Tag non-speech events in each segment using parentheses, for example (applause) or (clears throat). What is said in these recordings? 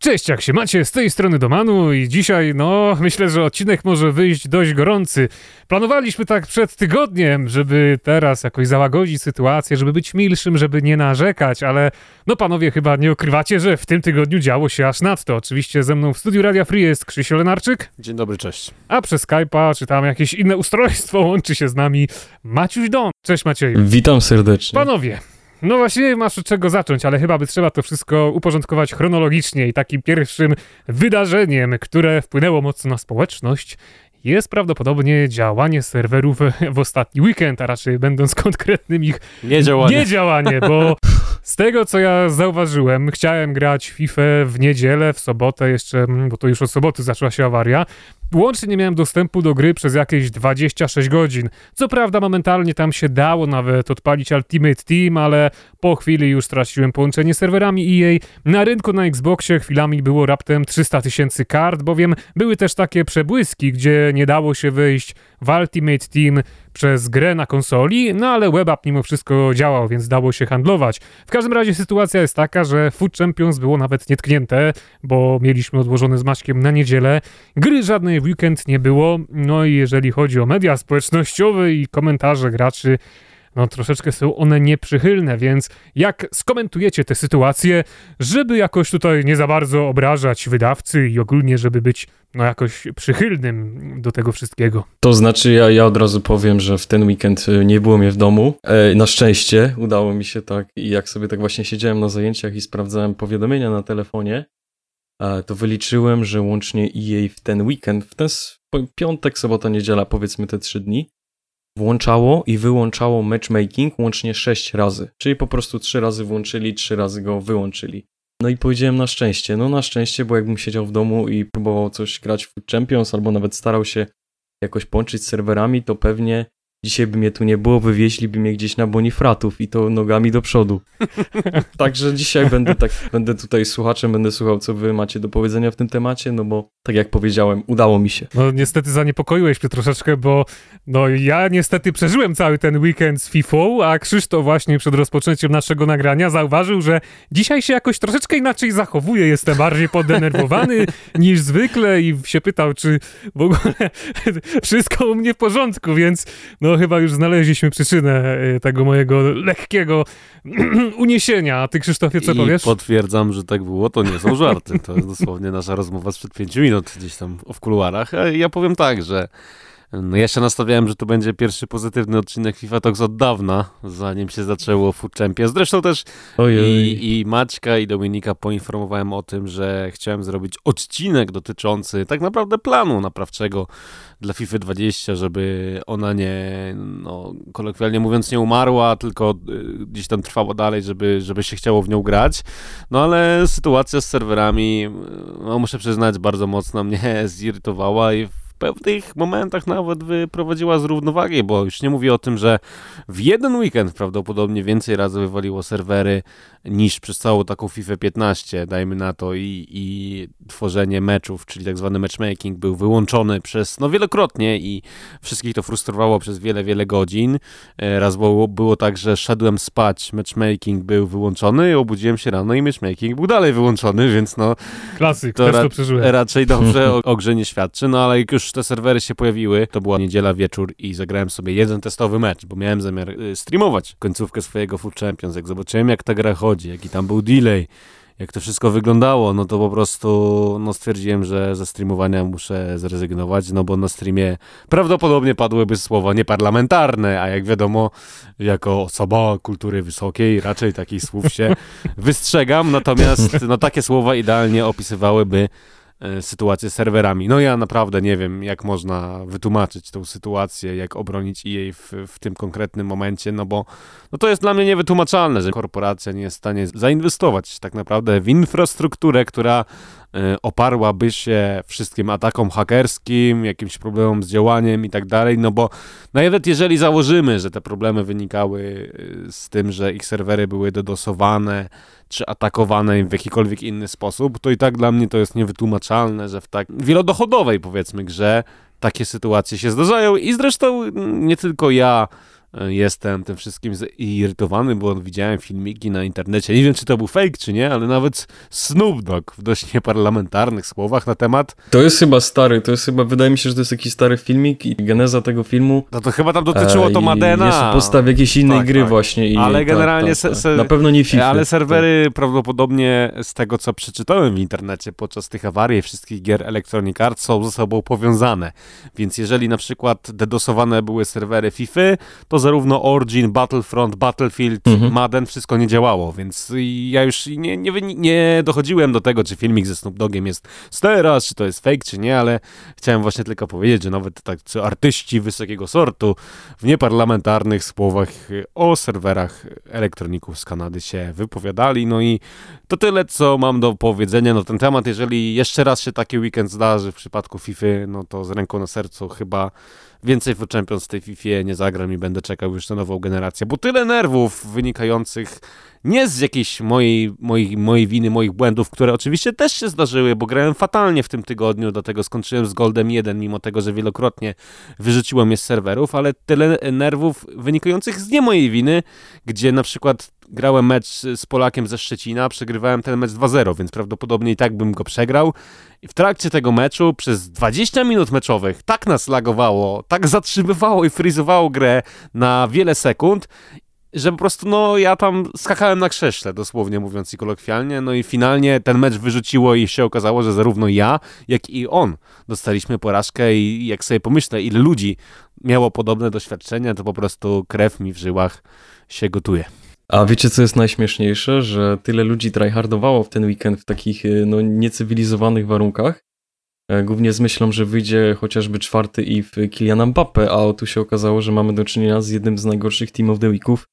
Cześć, jak się macie? Z tej strony Domanu i dzisiaj, no, myślę, że odcinek może wyjść dość gorący. Planowaliśmy tak przed tygodniem, żeby teraz jakoś załagodzić sytuację, żeby być milszym, żeby nie narzekać, ale no panowie chyba nie ukrywacie, że w tym tygodniu działo się aż nadto. Oczywiście ze mną w studiu Radia Free jest Krzysiu Lenarczyk. Dzień dobry, cześć. A przez Skype'a, czy tam jakieś inne (laughs) ustrojstwo łączy się z nami Maciuś Don. Cześć Macieju. Witam serdecznie. Panowie, no właśnie masz od czego zacząć, ale chyba by trzeba to wszystko uporządkować chronologicznie i takim pierwszym wydarzeniem, które wpłynęło mocno na społeczność, jest prawdopodobnie działanie serwerów w ostatni weekend, a raczej będąc konkretnym ich Niedziałanie. niedziałanie, bo (laughs) z tego co ja zauważyłem, chciałem grać FIFA w niedzielę, w sobotę jeszcze, bo to już od soboty zaczęła się awaria. Łącznie nie miałem dostępu do gry przez jakieś 26 godzin. Co prawda momentalnie tam się dało nawet odpalić Ultimate Team, ale po chwili już straciłem połączenie z serwerami EA. Na rynku na Xboxie chwilami było raptem 300 tysięcy kart, bowiem były też takie przebłyski, gdzie nie dało się wyjść w Ultimate Team przez grę na konsoli, no ale WebApp mimo wszystko działał, więc dało się handlować. W każdym razie sytuacja jest taka, że Food Champions było nawet nietknięte, bo mieliśmy odłożone z Maćkiem na niedzielę. Gry żadnej w weekend nie było, no i jeżeli chodzi o media społecznościowe i komentarze graczy, no troszeczkę są one nieprzychylne, więc jak skomentujecie tę sytuację, żeby jakoś tutaj nie za bardzo obrażać wydawcy i ogólnie, żeby być no jakoś przychylnym do tego wszystkiego? To znaczy, ja, ja od razu powiem, że w ten weekend y, nie było mnie w domu. E, na szczęście udało mi się tak i jak sobie tak właśnie siedziałem na zajęciach i sprawdzałem powiadomienia na telefonie, e, to wyliczyłem, że łącznie EA w ten weekend, w ten piątek, sobota, niedziela, powiedzmy te trzy dni, włączało i wyłączało matchmaking łącznie sześć razy. Czyli po prostu trzy razy włączyli, trzy razy go wyłączyli. No i powiedziałem na szczęście. No na szczęście, bo jakbym siedział w domu i próbował coś grać w Champions albo nawet starał się jakoś połączyć z serwerami, to pewnie dzisiaj by mnie tu nie było, wywieźliby mnie gdzieś na Bonifratów i to nogami do przodu. (laughs) Także dzisiaj będę tak, będę tutaj słuchaczem, będę słuchał, co wy macie do powiedzenia w tym temacie, no bo tak jak powiedziałem, udało mi się. No niestety zaniepokoiłeś mnie troszeczkę, bo no ja niestety przeżyłem cały ten weekend z FIFA, a Krzysztof właśnie przed rozpoczęciem naszego nagrania zauważył, że dzisiaj się jakoś troszeczkę inaczej zachowuje, jestem bardziej podenerwowany (laughs) niż zwykle i się pytał, czy w ogóle wszystko u mnie w porządku, więc no chyba już znaleźliśmy przyczynę e, tego mojego lekkiego (clears throat) uniesienia. A ty Krzysztofie co I powiesz? potwierdzam, że tak było, to nie są żarty. To jest dosłownie nasza rozmowa sprzed pięciu minut gdzieś tam w kuluarach. A ja powiem tak, że no ja się nastawiałem, że to będzie pierwszy pozytywny odcinek FIFA Talks od dawna, zanim się zaczęło Food Champions. Zresztą też i, i Maćka i Dominika poinformowałem o tym, że chciałem zrobić odcinek dotyczący tak naprawdę planu naprawczego dla FIFA 20, żeby ona nie, no, kolokwialnie mówiąc, nie umarła, tylko y, gdzieś tam trwała dalej, żeby, żeby się chciało w nią grać. No ale sytuacja z serwerami, no, muszę przyznać, bardzo mocno mnie (laughs) zirytowała i pewnych momentach nawet wyprowadziła z równowagi, bo już nie mówię o tym, że w jeden weekend prawdopodobnie więcej razy wywaliło serwery niż przez całą taką FIFA 15, dajmy na to, i, i tworzenie meczów, czyli tak zwany matchmaking był wyłączony przez, no wielokrotnie i wszystkich to frustrowało przez wiele, wiele godzin. E, Raz było, było tak, że szedłem spać, matchmaking był wyłączony obudziłem się rano i matchmaking był dalej wyłączony, więc no Klasyk, to też to ra- przeżyłem. raczej dobrze (laughs) o, o grze nie świadczy, no ale jak już te serwery się pojawiły, to była niedziela wieczór i zagrałem sobie jeden testowy mecz, bo miałem zamiar y, streamować końcówkę swojego Food Champions. Jak zobaczyłem jak ta gra chodzi, jaki tam był delay, jak to wszystko wyglądało, no to po prostu no stwierdziłem, że ze streamowania muszę zrezygnować, no bo na streamie prawdopodobnie padłyby słowa nieparlamentarne, a jak wiadomo, jako osoba kultury wysokiej raczej takich słów się (laughs) wystrzegam, natomiast no takie słowa idealnie opisywałyby sytuację z serwerami. No ja naprawdę nie wiem, jak można wytłumaczyć tą sytuację, jak obronić jej w, w tym konkretnym momencie, no bo no to jest dla mnie niewytłumaczalne, że korporacja nie jest w stanie zainwestować tak naprawdę w infrastrukturę, która e, oparłaby się wszystkim atakom hakerskim, jakimś problemom z działaniem i tak dalej, no bo nawet jeżeli założymy, że te problemy wynikały e, z tym, że ich serwery były dodosowane, czy atakowane w jakikolwiek inny sposób, to i tak dla mnie to jest niewytłumaczalne, że w tak wielodochodowej powiedzmy grze takie sytuacje się zdarzają i zresztą nie tylko ja jestem tym wszystkim zirytowany, bo widziałem filmiki na internecie. Nie wiem, czy to był fake, czy nie, ale nawet Snoop Dogg w dość nieparlamentarnych słowach na temat. To jest chyba stary, to jest chyba, wydaje mi się, że to jest jakiś stary filmik i geneza tego filmu. No to chyba tam dotyczyło to Madena. Jest podstaw jakiejś innej tak, gry tak. właśnie. I, ale generalnie tak, tak, na pewno nie FIFA. Ale serwery prawdopodobnie z tego, co przeczytałem w internecie podczas tych awarii wszystkich gier Electronic Arts są ze sobą powiązane. Więc jeżeli na przykład dedosowane były serwery FIFA, to zarówno Origin, Battlefront, Battlefield, mhm. Madden, wszystko nie działało, więc ja już nie, nie, nie dochodziłem do tego, czy filmik ze Snoop Dogiem jest z teraz, czy to jest fake, czy nie, ale chciałem właśnie tylko powiedzieć, że nawet tak, czy artyści wysokiego sortu w nieparlamentarnych słowach o serwerach elektroników z Kanady się wypowiadali, no i to tyle, co mam do powiedzenia na ten temat. Jeżeli jeszcze raz się taki weekend zdarzy w przypadku FIFA, no to z ręką na sercu chyba więcej w Champions w tej FIFA nie zagram i będę czekał już na nową generację, bo tyle nerwów wynikających nie z jakiejś mojej, mojej, mojej winy, moich błędów, które oczywiście też się zdarzyły, bo grałem fatalnie w tym tygodniu, dlatego skończyłem z Goldem 1, mimo tego, że wielokrotnie wyrzuciłem je z serwerów, ale tyle nerwów wynikających z nie mojej winy, gdzie na przykład grałem mecz z Polakiem ze Szczecina, przegrywałem ten mecz 2-0, więc prawdopodobnie i tak bym go przegrał. I w trakcie tego meczu przez 20 minut meczowych tak nas lagowało, tak zatrzymywało i frizowało grę na wiele sekund że po prostu, no, ja tam skakałem na krześle, dosłownie mówiąc i kolokwialnie, no i finalnie ten mecz wyrzuciło i się okazało, że zarówno ja, jak i on dostaliśmy porażkę i jak sobie pomyślę, ile ludzi miało podobne doświadczenia, to po prostu krew mi w żyłach się gotuje. A wiecie, co jest najśmieszniejsze? Że tyle ludzi tryhardowało w ten weekend w takich no, niecywilizowanych warunkach, e, głównie z myślą, że wyjdzie chociażby czwarty i w Kyliana Mbappe, a tu się okazało, że mamy do czynienia z jednym z najgorszych Team of the Weeków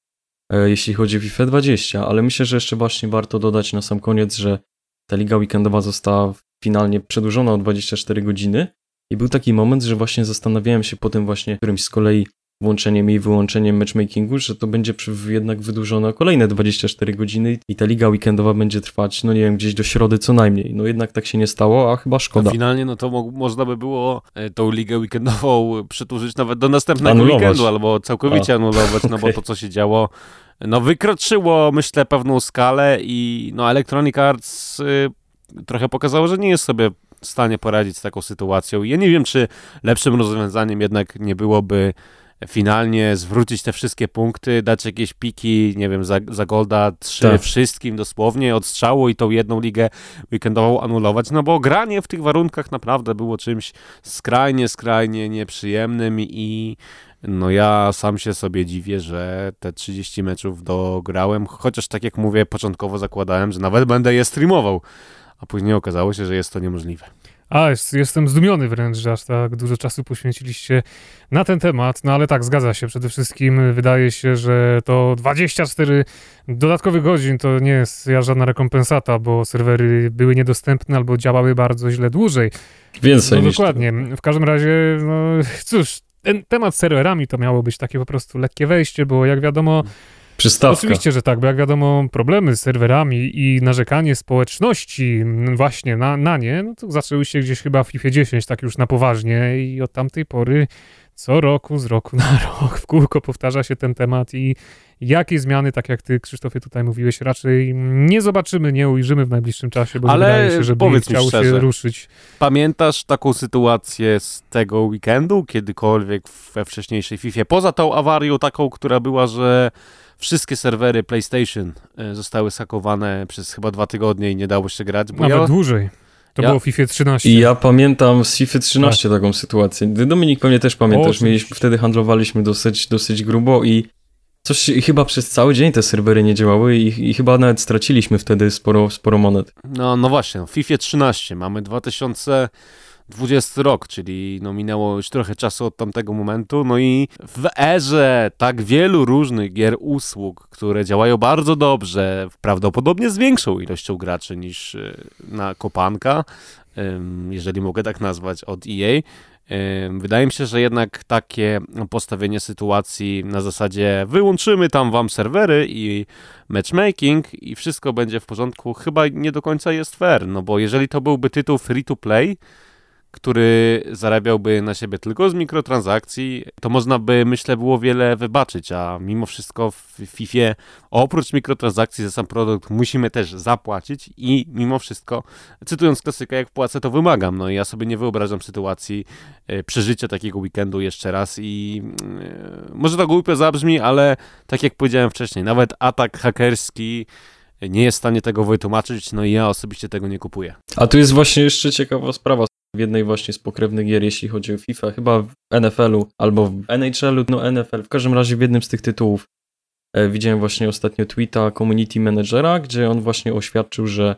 jeśli chodzi o FIFA 20, ale myślę, że jeszcze właśnie warto dodać na sam koniec, że ta liga weekendowa została finalnie przedłużona o 24 godziny i był taki moment, że właśnie zastanawiałem się po tym właśnie którymś z kolei włączeniem i wyłączeniem matchmakingu, że to będzie jednak wydłużone o kolejne 24 godziny i ta liga weekendowa będzie trwać, no nie wiem, gdzieś do środy co najmniej. No jednak tak się nie stało, a chyba szkoda. A finalnie no to mo można by było e, tą ligę weekendową (laughs) przedłużyć nawet do następnego anulować. weekendu albo całkowicie a. anulować, no bo (laughs) to co się działo no wykroczyło myślę pewną skalę i no Electronic Arts y, trochę pokazało, że nie jest sobie w stanie poradzić z taką sytuacją. I ja nie wiem, czy lepszym rozwiązaniem jednak nie byłoby finalnie zwrócić te wszystkie punkty, dać jakieś piki, nie wiem, za, za Golda trzy tak. wszystkim dosłownie od strzału i tą jedną ligę weekendową anulować, no bo granie w tych warunkach naprawdę było czymś skrajnie, skrajnie nieprzyjemnym i no ja sam się sobie dziwię, że te 30 meczów dograłem, chociaż tak jak mówię, początkowo zakładałem, że nawet będę je streamował, a później okazało się, że jest to niemożliwe. A, jest, jestem zdumiony wręcz, że aż tak dużo czasu poświęciliście na ten temat. No ale tak, zgadza się. Przede wszystkim wydaje się, że to 24 dodatkowych godzin to nie jest żadna rekompensata, bo serwery były niedostępne albo działały bardzo źle dłużej. Więcej no, dokładnie. W każdym razie, no cóż, ten temat z serwerami to miało być takie po prostu lekkie wejście, bo jak wiadomo, Przystawka. Oczywiście, że tak, bo jak wiadomo, problemy z serwerami i narzekanie społeczności właśnie na, na nie, no to zaczęły się gdzieś chyba w FIFA 10 tak już na poważnie i od tamtej pory co roku, z roku na (laughs) rok w kółko powtarza się ten temat i jakie zmiany, tak jak ty Krzysztofie tutaj mówiłeś, raczej nie zobaczymy, nie ujrzymy w najbliższym czasie, bo Ale wydaje się, że powiedz chciał szczerze, się ruszyć. Pamiętasz taką sytuację z tego weekendu, kiedykolwiek we wcześniejszej FIFA, poza tą awarią taką, która była, że wszystkie serwery PlayStation e, zostały sakowane przez chyba dwa tygodnie i nie dało się grać. Bo Nawet ja... dłużej. To ja... było w FIFA 13. I ja pamiętam z FIFA 13 tak. taką sytuację. Dominik pewnie też pamiętasz. O, Mieliśmy, wtedy handlowaliśmy dosyć, dosyć grubo i coś chyba przez cały dzień te serwery nie działały i, i chyba nawet straciliśmy wtedy sporo, sporo monet. No, no właśnie, w FIFA 13 mamy 2000 20 rok, czyli no minęło już trochę czasu od tamtego momentu, no i w erze tak wielu różnych gier usług, które działają bardzo dobrze, prawdopodobnie z większą ilością graczy niż e, na kopanka, jeżeli mogę tak nazwać, od EA, Wydaje mi się, że jednak takie postawienie sytuacji na zasadzie wyłączymy tam wam serwery i matchmaking i wszystko będzie w porządku, chyba nie do końca jest fair, no bo jeżeli to byłby tytuł free to play, który zarabiałby na siebie tylko z mikrotransakcji, to można by, myślę, było wiele wybaczyć, a mimo wszystko w FIFA oprócz mikrotransakcji za sam produkt musimy też zapłacić i mimo wszystko, cytując klasykę, jak płacę, to wymagam. No i ja sobie nie wyobrażam sytuacji e, przeżycia takiego weekendu jeszcze raz i e, może to głupio zabrzmi, ale tak jak powiedziałem wcześniej, nawet atak hakerski nie jest w stanie tego wytłumaczyć, no i ja osobiście tego nie kupuję. A tu jest właśnie jeszcze ciekawa sprawa w jednej właśnie z pokrewnych gier, jeśli chodzi o FIFA, chyba w NFL-u albo w NHL-u, no NFL, w każdym razie w jednym z tych tytułów e, widziałem właśnie ostatnio tweeta community managera, gdzie on właśnie oświadczył, że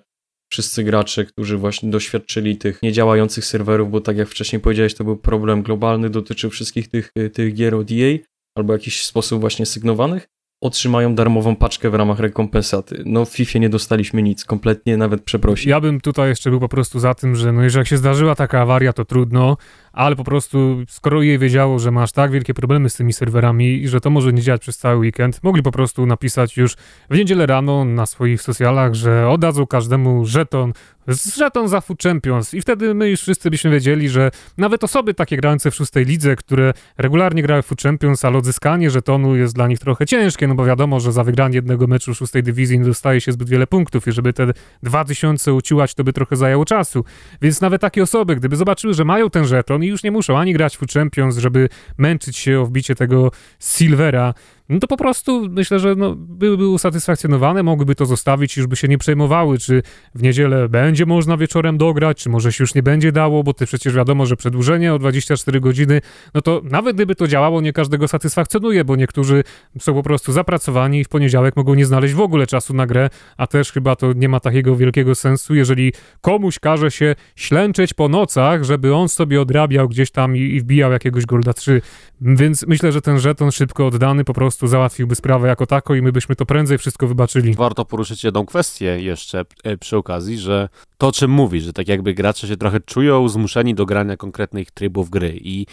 wszyscy gracze, którzy właśnie doświadczyli tych niedziałających serwerów, bo tak jak wcześniej powiedziałeś, to był problem globalny, dotyczył wszystkich tych, tych gier od EA, albo jakiś sposób właśnie sygnowanych, otrzymają darmową paczkę w ramach rekompensaty. No w FIFA nie dostaliśmy nic, kompletnie nawet przeprosić. Ja bym tutaj jeszcze był po prostu za tym, że no jeżeli się zdarzyła taka awaria, to trudno, ale po prostu skoro jej wiedziało, że masz tak wielkie problemy z tymi serwerami i że to może nie działać przez cały weekend, mogli po prostu napisać już w niedzielę rano na swoich socjalach, że oddadzą każdemu żeton żeton za Food Champions i wtedy my już wszyscy byśmy wiedzieli, że nawet osoby takie grające w szóstej lidze, które regularnie grały w Food Champions, ale odzyskanie żetonu jest dla nich trochę ciężkie, no bo wiadomo, że za wygranie jednego meczu szóstej dywizji nie dostaje się zbyt wiele punktów i żeby te 2000 uciłać, to by trochę zajęło czasu. Więc nawet takie osoby, gdyby zobaczyły, że mają ten żeton i już nie muszą ani grać w Champions, żeby męczyć się o wbicie tego Silvera, no to po prostu myślę, że no, byłyby usatysfakcjonowane, mogłyby to zostawić i już by się nie przejmowały, czy w niedzielę będzie można wieczorem dograć, czy może się już nie będzie dało, bo to przecież wiadomo, że przedłużenie o 24 godziny, no to nawet gdyby to działało, nie każdego satysfakcjonuje, bo niektórzy są po prostu zapracowani i w poniedziałek mogą nie znaleźć w ogóle czasu na grę, a też chyba to nie ma takiego wielkiego sensu, jeżeli komuś każe się ślęczeć po nocach, żeby on sobie odrabiał gdzieś tam i, i wbijał jakiegoś Golda 3. Więc myślę, że ten żeton szybko oddany po prostu załatwiłby sprawę jako tako i my byśmy to prędzej wszystko wybaczyli. Warto poruszyć jedną kwestię jeszcze e, przy okazji, że to o czym mówisz, że tak jakby gracze się trochę czują zmuszeni do grania konkretnych trybów gry i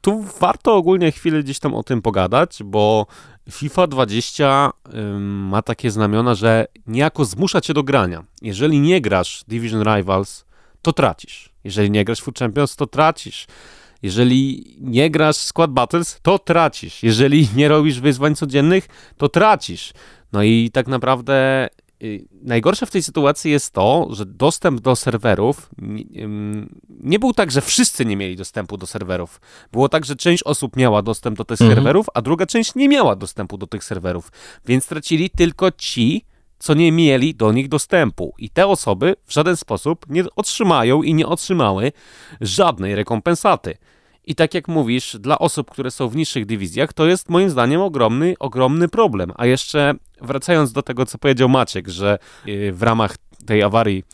tu warto ogólnie chwilę gdzieś tam o tym pogadać, bo FIFA 20 ym, ma takie znamiona, że niejako zmusza cię do grania. Jeżeli nie grasz Division Rivals, to tracisz. Jeżeli nie grasz Food Champions, to tracisz. Jeżeli nie grasz Squad Battles, to tracisz. Jeżeli nie robisz wyzwań codziennych, to tracisz. No i tak naprawdę y, najgorsze w tej sytuacji jest to, że dostęp do serwerów nie był tak, że wszyscy nie mieli dostępu do serwerów. Było tak, że część osób miała dostęp do tych mhm. serwerów, a druga część nie miała dostępu do tych serwerów. Więc stracili tylko ci, co nie mieli do nich dostępu. I te osoby w żaden sposób nie otrzymają i nie otrzymały żadnej rekompensaty. I tak jak mówisz, dla osób, które są w niższych dywizjach, to jest moim zdaniem ogromny, ogromny problem. A jeszcze wracając do tego, co powiedział Maciek, że y, w ramach tej awarii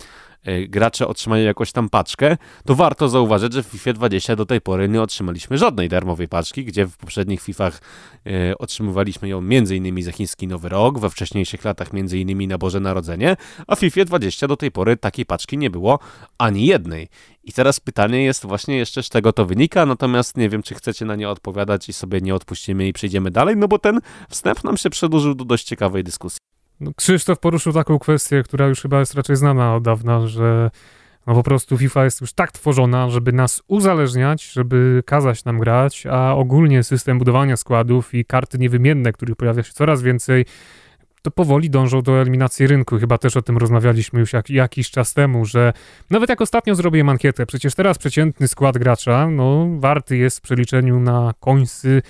gracze otrzymają jakąś tam paczkę, to warto zauważyć, że w FIFA 20 do tej pory nie otrzymaliśmy żadnej darmowej paczki, gdzie w poprzednich FIFach e, otrzymywaliśmy ją m.in. za chiński Nowy Rok, we wcześniejszych latach m.in. na Boże Narodzenie, a w FIFA 20 do tej pory takiej paczki nie było ani jednej. I teraz pytanie jest właśnie jeszcze, z czego to wynika, natomiast nie wiem, czy chcecie na nie odpowiadać i sobie nie odpuścimy i przejdziemy dalej, no bo ten wstęp nam się przedłużył do dość ciekawej dyskusji. No, Krzysztof poruszył taką kwestię, która już chyba jest raczej znana od dawna, że no po prostu FIFA jest już tak tworzona, żeby nas uzależniać, żeby kazać nam grać, a ogólnie system budowania składów i karty niewymienne, których pojawia się coraz więcej, to powoli dążą do eliminacji rynku. Chyba też o tym rozmawialiśmy już jak, jakiś czas temu, że nawet jak ostatnio zrobiłem ankietę, przecież teraz przeciętny skład gracza, no warty jest w przeliczeniu na końcy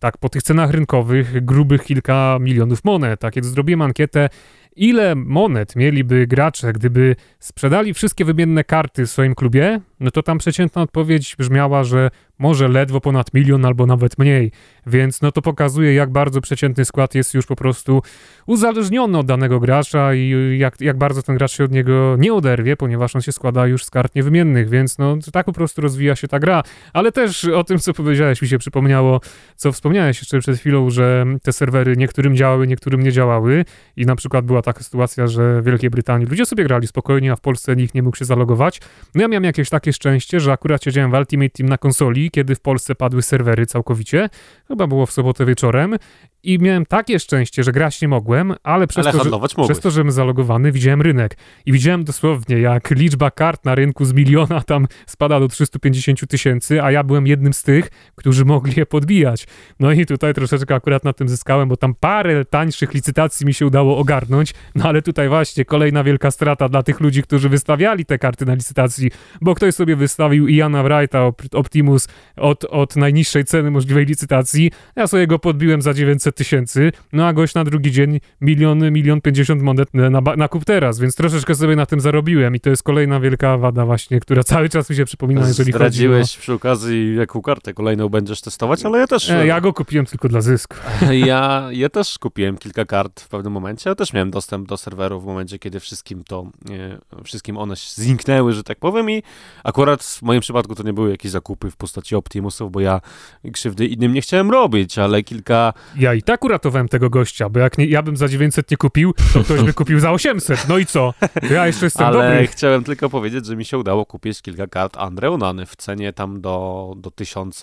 tak po tych cenach rynkowych grubych kilka milionów monet. Tak, kiedy zrobiłem ankietę, ile monet mieliby gracze, gdyby sprzedali wszystkie wymienne karty w swoim klubie, no to tam przeciętna odpowiedź brzmiała, że może ledwo ponad milion albo nawet mniej. Więc no to pokazuje, jak bardzo przeciętny skład jest już po prostu uzależniony od danego gracza i jak, jak bardzo ten gracz się od niego nie oderwie, ponieważ on się składa już z kart niewymiennych, więc no tak po prostu rozwija się ta gra. Ale też o tym, co powiedziałeś, mi się przypomniało, co wspomniałeś jeszcze przed chwilą, że te serwery niektórym działały, niektórym nie działały i na przykład była taka sytuacja, że w Wielkiej Brytanii ludzie sobie grali spokojnie, a w Polsce nikt nie mógł się zalogować. No ja miałem jakieś takie szczęście, że akurat siedziałem w Ultimate Team na konsoli, kiedy w Polsce padły serwery całkowicie. Chyba było w sobotę wieczorem i miałem takie szczęście, że grać nie mogłem, ale przez, Ale to, że, mogłeś. przez to, że zalogowany, widziałem rynek i widziałem dosłownie, jak liczba kart na rynku z miliona tam spada do 350 tysięcy, a ja byłem jednym z tych, którzy mogli je podbijać. No i tutaj troszeczkę akurat na tym zyskałem, bo tam parę tańszych licytacji mi się udało ogarnąć, no ale tutaj właśnie kolejna wielka strata dla tych ludzi, którzy wystawiali te karty na licytacji, bo ktoś sobie wystawił Iana Wrighta Op- Optimus od, od najniższej ceny możliwej licytacji, ja sobie go podbiłem za 900 tysięcy, no a gość na drugi dzień miliony, milion pięćdziesiąt monet na, na kup teraz, więc troszeczkę sobie na tym zarobiłem i to jest kolejna wielka wada właśnie, która cały czas mi się przypomina, jeżeli chodzi o... Zdradziłeś przy okazji, jaką kartę kolejną będziesz testować, ale ja też... E, ja go kupiłem tylko dla zysku. (laughs) Ja, ja też kupiłem kilka kart w pewnym momencie. Ja też miałem dostęp do serwerów w momencie, kiedy wszystkim to, e, wszystkim one zniknęły, że tak powiem i akurat w moim przypadku to nie były jakieś zakupy w postaci Optimusów, bo ja krzywdy innym nie chciałem robić, ale kilka... Ja i tak uratowałem tego gościa, bo jak nie, ja bym za 900 nie kupił, to ktoś by kupił za 800. No i co? Ja jeszcze jestem ale dobry. chciałem tylko powiedzieć, że mi się udało kupić kilka kart Andreonany w cenie tam do, do 1000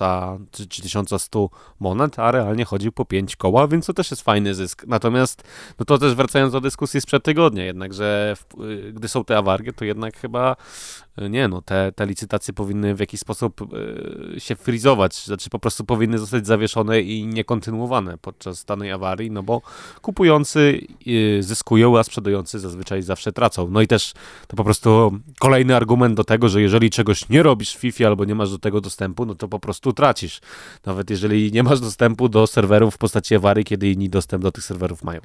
czy, czy 1100 monet, a realnie chodził po 5 koła, więc to też jest fajny zysk. Natomiast, no to też wracając do dyskusji sprzed tygodnia, jednakże w, y, gdy są te awarie, to jednak chyba y, nie no, te, te licytacje powinny w jakiś sposób y, się frizować, znaczy po prostu powinny zostać zawieszone i niekontynuowane podczas danej awarii, no bo kupujący y, zyskują, a sprzedający zazwyczaj zawsze tracą. No i też to po prostu kolejny argument do tego, że jeżeli czegoś nie robisz w FIFA albo nie masz do tego dostępu, no to po prostu tracisz. Nawet jeżeli nie masz dostępu do serwerów w postaci awarii, kiedy inni dostęp do tych serwerów mają.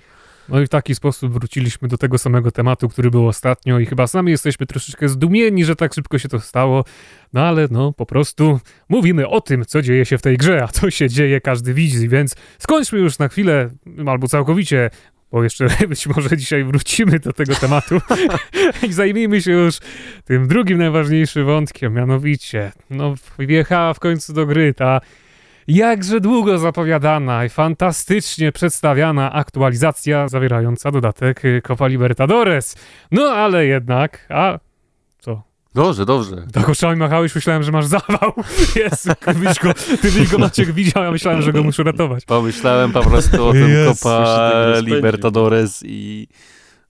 No i w taki sposób wróciliśmy do tego samego tematu, który był ostatnio i chyba sami jesteśmy troszeczkę zdumieni, że tak szybko się to stało, no ale no po prostu mówimy o tym, co dzieje się w tej grze, a co się dzieje każdy widzi, więc skończmy już na chwilę, albo całkowicie bo jeszcze (laughs) być może dzisiaj wrócimy do tego tematu. (laughs) I zajmijmy się już tym drugim najważniejszym wątkiem, mianowicie, no wjechała w końcu do gry ta jakże długo zapowiadana i fantastycznie przedstawiana aktualizacja zawierająca dodatek y, Copa Libertadores. No ale jednak, a co? Dobrze, dobrze. Tak oczami machałeś, myślałem, że masz zawał. (laughs) Jezu, byś go, ty byś go Maciek widział, ja myślałem, że go muszę ratować. Pomyślałem po prostu o tym Copa. Libertadores i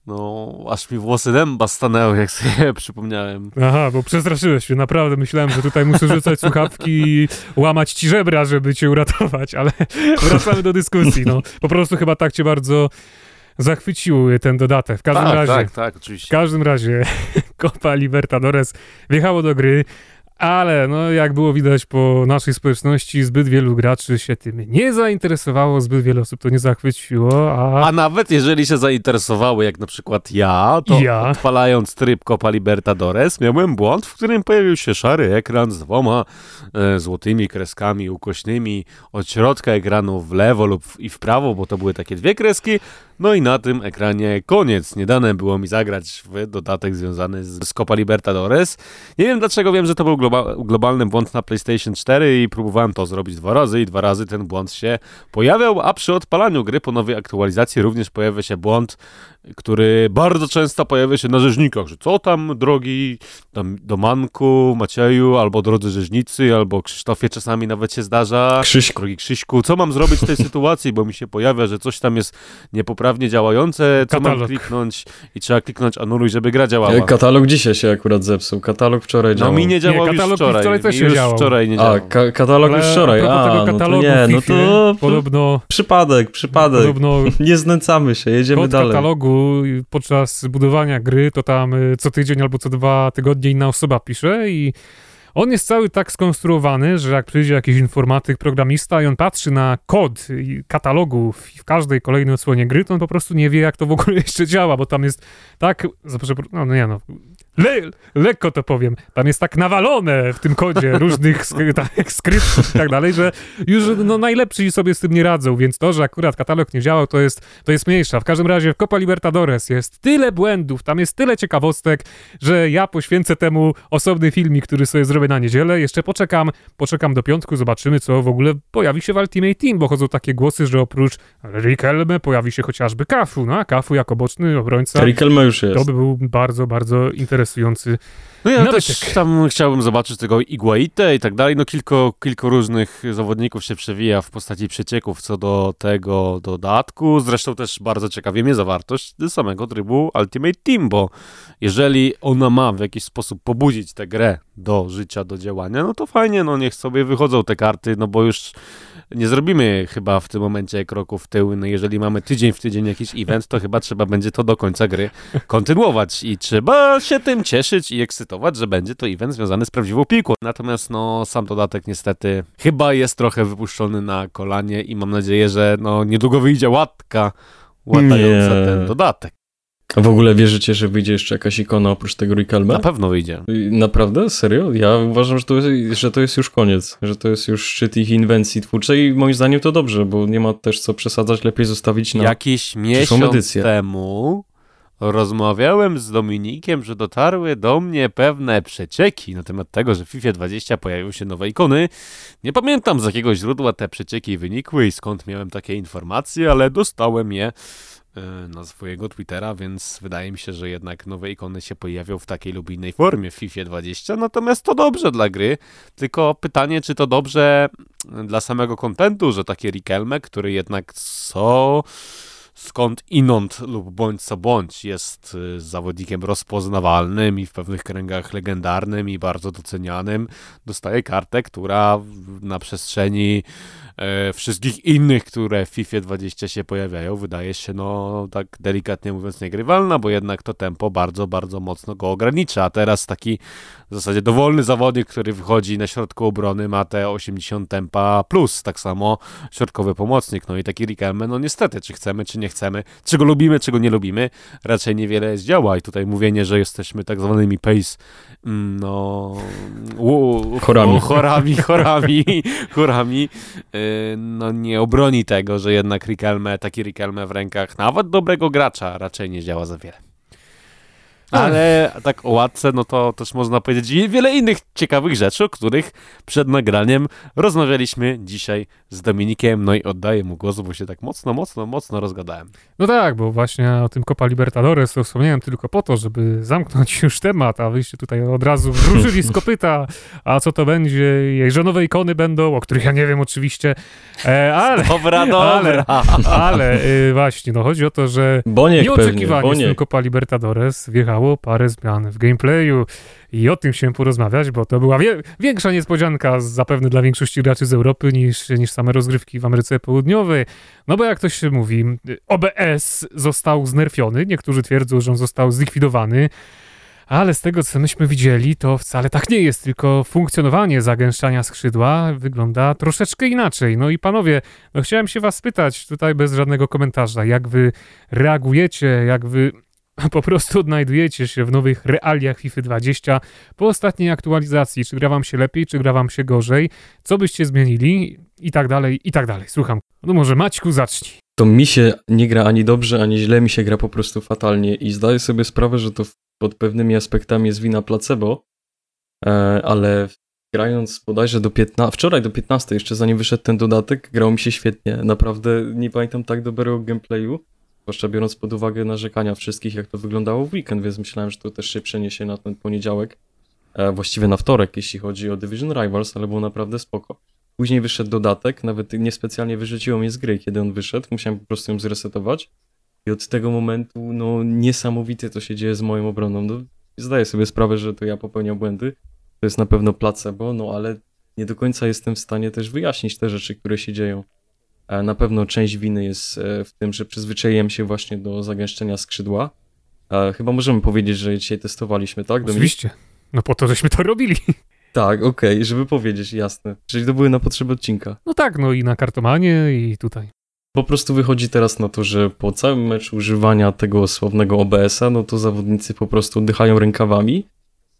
no, aż mi włosy dęba stanęły, jak sobie przypomniałem. Aha, bo przestraszyłeś się, naprawdę myślałem, że tutaj muszę rzucać słuchawki i łamać ci żebra, żeby cię uratować, ale (laughs) wracamy do dyskusji, no. Po prostu chyba tak cię bardzo zachwycił ten dodatek. W każdym tak, razie... tak, tak, W oczywiście. każdym razie (laughs) Copa Libertadores wjechało do gry, ale no jak było widać po naszej społeczności, zbyt wielu graczy się tym nie zainteresowało, zbyt wiele osób to nie zachwyciło, a... A nawet jeżeli się zainteresowały, jak na przykład ja, to Ja. odpalając tryb Copa Libertadores, miałem błąd, w którym pojawił się szary ekran z dwoma e, złotymi kreskami ukośnymi od środka ekranu w lewo lub w, i w prawo, bo to były takie dwie kreski. No i na tym ekranie koniec. Nie dane było mi zagrać w dodatek związany z, z Copa Libertadores. Nie wiem dlaczego wiem, że to był globa, globalny błąd na PlayStation 4 i próbowałem to zrobić dwa razy i dwa razy ten błąd się pojawiał, a przy odpalaniu gry po nowej aktualizacji również pojawia się błąd, który bardzo często pojawia się na rzeźnikach, że co tam, drogi tam, Domanku, Macieju, albo drodzy rzeźnicy, albo Krzysztofie czasami nawet się zdarza. Krzyśku. Drogi Krzyśku, co mam zrobić w tej (laughs) sytuacji, bo mi się pojawia, że coś tam jest niepoprawnie działające, co mam Katalog. kliknąć i trzeba kliknąć anuluj, żeby gra działała. E, Katalog dzisiaj się akurat zepsuł. Katalog wczoraj No działał. mi nie działał już katalog mi wczoraj. wczoraj też się już działał. wczoraj nie A, działał. ka katalog już Ale wczoraj. a A, tego no to nie, no to podobno, przypadek, przypadek. podobno (laughs) Nie znęcamy się, jedziemy dalej. katalogu podczas budowania gry to tam y, co tydzień albo co dwa tygodnie inna osoba pisze i on jest cały tak skonstruowany, że jak przyjdzie jakiś informatyk, programista i on patrzy na kod i katalogu w, każdej kolejnej odsłonie gry, to on po prostu nie wie, jak to w ogóle (laughs) jeszcze działa, bo tam jest tak, no nie no, le, lekko to powiem, tam jest tak nawalone w tym kodzie (laughs) różnych tak, skryptów i tak dalej, że już no, najlepsi sobie z tym nie radzą, więc to, że akurat katalog nie działał, to jest, to jest mniejsza. W każdym razie w Copa Libertadores jest tyle błędów, tam jest tyle ciekawostek, że ja poświęcę temu osobny filmik, który sobie zrobię na niedzielę. Jeszcze poczekam, poczekam do piątku, zobaczymy, co w ogóle pojawi się w Ultimate Team, bo chodzą takie głosy, że oprócz Riquelme pojawi się chociażby Kafu, no a Kafu jako boczny obrońca Riquelme już jest. to by był bardzo, bardzo interesujący interesujący No ja też tam chciałbym zobaczyć tego Iguaite i tak dalej. No kilku, kilku różnych zawodników się przewija w postaci przecieków co do tego dodatku. Zresztą też bardzo ciekawie mnie zawartość samego trybu Ultimate Team, bo jeżeli ona ma w jakiś sposób pobudzić tę grę do życia, do działania, no to fajnie, no niech sobie wychodzą te karty, no bo już nie zrobimy chyba w tym momencie kroku w tył. No jeżeli mamy tydzień w tydzień jakiś event, to chyba trzeba będzie to do końca gry kontynuować i trzeba się tym cieszyć i ekscytować, że będzie to event związany z prawdziwą piłką. Natomiast no sam dodatek niestety chyba jest trochę wypuszczony na kolanie i mam nadzieję, że no niedługo wyjdzie łatka łatająca Nie. ten dodatek. A w ogóle wierzycie, że wyjdzie jeszcze jakaś ikona oprócz tego Rikelme? Na pewno wyjdzie. Naprawdę? Serio? Ja uważam, że to, jest, że to jest już koniec, że to jest już szczyt ich inwencji twórczej i moim zdaniem to dobrze, bo nie ma też co przesadzać, lepiej zostawić na... Jakiś miesiąc edycję. temu rozmawiałem z Dominikiem, że dotarły do mnie pewne przecieki na temat tego, że w FIFA 20 pojawią się nowe ikony. Nie pamiętam z jakiego źródła te przecieki wynikły i skąd miałem takie informacje, ale dostałem je na swojego Twittera, więc wydaje mi się, że jednak nowe ikony się pojawią w takiej lub innej formie w FIFA 20, natomiast to dobrze dla gry, tylko pytanie, czy to dobrze dla samego kontentu, że takie Rikelme, który jednak co skąd inąd lub bądź co bądź jest y, zawodnikiem rozpoznawalnym i w pewnych kręgach legendarnym i bardzo docenianym, dostaje kartę, która na przestrzeni e, wszystkich innych, które w FIFA 20 się pojawiają, wydaje się, no tak delikatnie mówiąc, niegrywalna, bo jednak to tempo bardzo, bardzo mocno go ogranicza. A teraz taki w zasadzie dowolny zawodnik, który wychodzi na środku obrony, ma te 80 tempa plus, tak samo środkowy pomocnik. No i taki Rikelme, no niestety, czy chcemy, czy nie chcemy, czy go lubimy, czy go nie lubimy, raczej niewiele zdziała. I tutaj mówienie, że jesteśmy tak zwanymi pace, no... u- Chorami. Chorami, chorami, chorami. Yy, No nie obroni tego, że jednak Rikelme, taki Rikelme w rękach nawet dobrego gracza raczej nie działa za wiele. Ale tak o łatce, no to też można powiedzieć i wiele innych ciekawych rzeczy, o których przed nagraniem rozmawialiśmy dzisiaj z Dominikiem, no i oddaję mu głos, bo się tak mocno, mocno, mocno rozgadałem. No tak, bo właśnie o tym Copa Libertadores to wspomniałem tylko po to, żeby zamknąć (laughs) już temat, a wyście tutaj od razu wróżyli z kopyta, a co to będzie, jej że nowe ikony będą, o których ja nie wiem oczywiście, e, ale, Dobra, ale, dobra. ale y, właśnie, no chodzi o to, że Boniek pewnie, Nieoczekiwanie z tym. Copa Libertadores wjechało parę zmian w gameplayu i o tym chciałem porozmawiać, bo to była wie większa niespodzianka zapewne dla większości graczy z Europy niż, niż same rozgrywki w Ameryce Południowej. No bo jak to się mówi, OBS został znerfiony, niektórzy twierdzą, że on został zlikwidowany, ale z tego, co myśmy widzieli, to wcale tak nie jest, tylko funkcjonowanie zagęszczania skrzydła wygląda troszeczkę inaczej. No i panowie, no chciałem się was spytać, tutaj bez żadnego komentarza, jak wy reagujecie, jak wy po prostu odnajdujecie się w nowych realiach FIFA 20 po ostatniej aktualizacji. Czy gra wam się lepiej, czy gra wam się gorzej? Co byście zmienili? I tak dalej, i tak dalej. Słucham. No może Maćku, zacznij. To mi się nie gra ani dobrze, ani źle, mi się gra po prostu fatalnie i zdaję sobie sprawę, że to pod pewnymi aspektami jest wina placebo, e, ale grając bodajże do 15, wczoraj do 15, jeszcze zanim wyszedł ten dodatek, grało mi się świetnie. Naprawdę nie pamiętam tak dobrego gameplayu, zwłaszcza biorąc pod uwagę narzekania wszystkich, jak to wyglądało w weekend, więc myślałem, że to też się przeniesie na ten poniedziałek, e, właściwie na wtorek, jeśli chodzi o Division Rivals, ale było naprawdę spoko. Później wyszedł dodatek, nawet niespecjalnie wyrzuciło mnie z gry, kiedy on wyszedł, musiałem po prostu ją zresetować. I od tego momentu, no niesamowite to się dzieje z moją obroną. No, zdaję sobie sprawę, że to ja popełniam błędy, to jest na pewno placebo, no ale nie do końca jestem w stanie też wyjaśnić te rzeczy, które się dzieją. E, Na pewno część winy jest e, w tym, że przyzwyczaiłem się właśnie do zagęszczenia skrzydła. E, Chyba możemy powiedzieć, że dzisiaj testowaliśmy, tak? Oczywiście. No po to, żeśmy to robili. (laughs) Tak, okej, żeby powiedzieć, jasne. Czyli to były na potrzeby odcinka. No tak, no i na kartomanie i tutaj. Po prostu wychodzi teraz na to, że po całym meczu używania tego sławnego OBS-a, no to zawodnicy po prostu oddychają rękawami.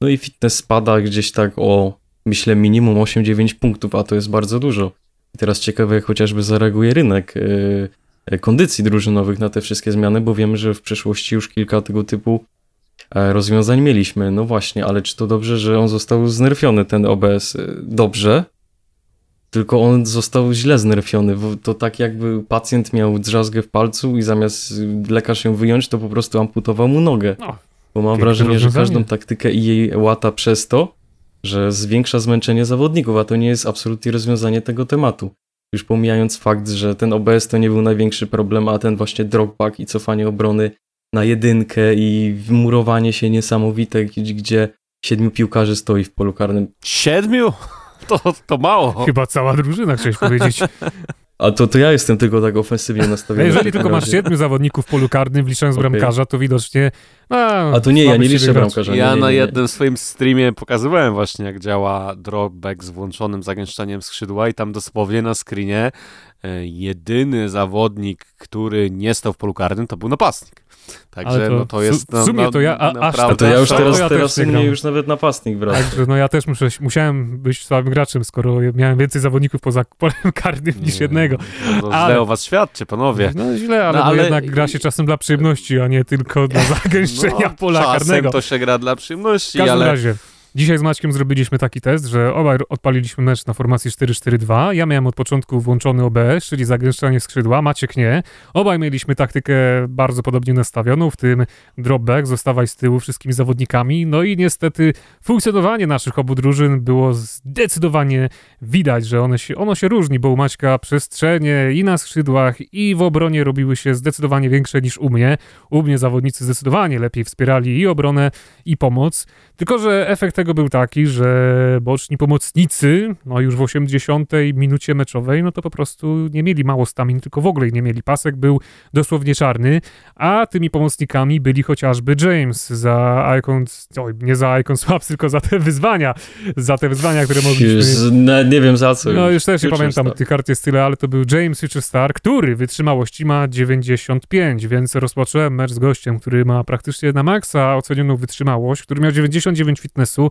No i fitness spada gdzieś tak o, myślę, minimum 8-9 punktów, a to jest bardzo dużo. I teraz ciekawe, jak chociażby zareaguje rynek yy, yy, kondycji drużynowych na te wszystkie zmiany, bo wiemy, że w przeszłości już kilka tego typu e, rozwiązań mieliśmy. No właśnie, ale czy to dobrze, że on został znerfiony, ten OBS? Yy, Dobrze, tylko on został źle znerfiony. To tak jakby pacjent miał drzazgę w palcu i zamiast y, lekarz ją wyjąć, to po prostu amputował mu nogę. No, Bo mam wrażenie, że każdą taktykę i jej łata przez to, że zwiększa zmęczenie zawodników, a to nie jest absolutnie rozwiązanie tego tematu. Już pomijając fakt, że ten OBS to nie był największy problem, a ten właśnie dropback i cofanie obrony na jedynkę i murowanie się niesamowite, gdzie- gdzie siedmiu piłkarzy stoi w polu karnym. Siedmiu? (laughs) To, to mało. Chyba cała drużyna, chciałeś powiedzieć. (laughs) A to, to ja jestem tylko tak ofensywnie No nastawiony. jeżeli w takim tylko masz siedmiu zawodników w polu karnym, wliczając Okej. bramkarza, to widocznie... A, A to nie, ja nie liczę wygrać. bramkarza. Ja nie, nie, na jednym swoim streamie pokazywałem właśnie, jak działa dropback z włączonym zagęszczaniem skrzydła i tam dosłownie na screenie jedyny zawodnik, który nie stał w polu karnym, to był napastnik. Także to no to jest... w sumie to ja- a- aż A to ja już To teraz, ja teraz nie u mnie już nawet napastnik wraca. Także no ja też muszę, musiałem być słabym graczem, skoro miałem więcej zawodników poza (laughs) polem karnym niż Nie, jednego. no, To Ale- źle o was świadczy, panowie. No źle, ale, No, no, ale- jednak gra się czasem dla przyjemności, a nie tylko dla (laughs) zagęszczenia No, pola czasem karnego. to się gra dla przyjemności, W każdym ale... razie, dzisiaj z Maćkiem zrobiliśmy taki test, że obaj odpaliliśmy mecz na formacji 4-4-2. Ja miałem od początku włączony OBS, czyli zagęszczanie skrzydła, Maciek nie. Obaj mieliśmy taktykę bardzo podobnie nastawioną, w tym dropback, zostawaj z tyłu wszystkimi zawodnikami. No i niestety funkcjonowanie naszych obu drużyn było zdecydowanie widać, że one się, ono się różni, bo u Maćka przestrzenie i na skrzydłach, i w obronie robiły się zdecydowanie większe niż u mnie. U mnie zawodnicy zdecydowanie lepiej wspierali i obronę, i pomoc. Tylko, że efekt tego był taki, że boczni pomocnicy, no już w 80 minucie meczowej, no to po prostu nie mieli mało stamin, tylko w ogóle nie mieli. Pasek był dosłownie czarny, a tymi pomocnikami byli chociażby James za Icon, oj, nie za Icon Swaps, (laughs) tylko za te wyzwania, za te wyzwania, które mogliśmy... Już, nawet nie wiem za co. No już też nie pamiętam Star. tych kart jest tyle, ale to był James Future Star, który wytrzymałości ma 95, więc rozpocząłem mecz z gościem, który ma praktycznie na maksa ocenioną wytrzymałość, który miał 99 fitnessu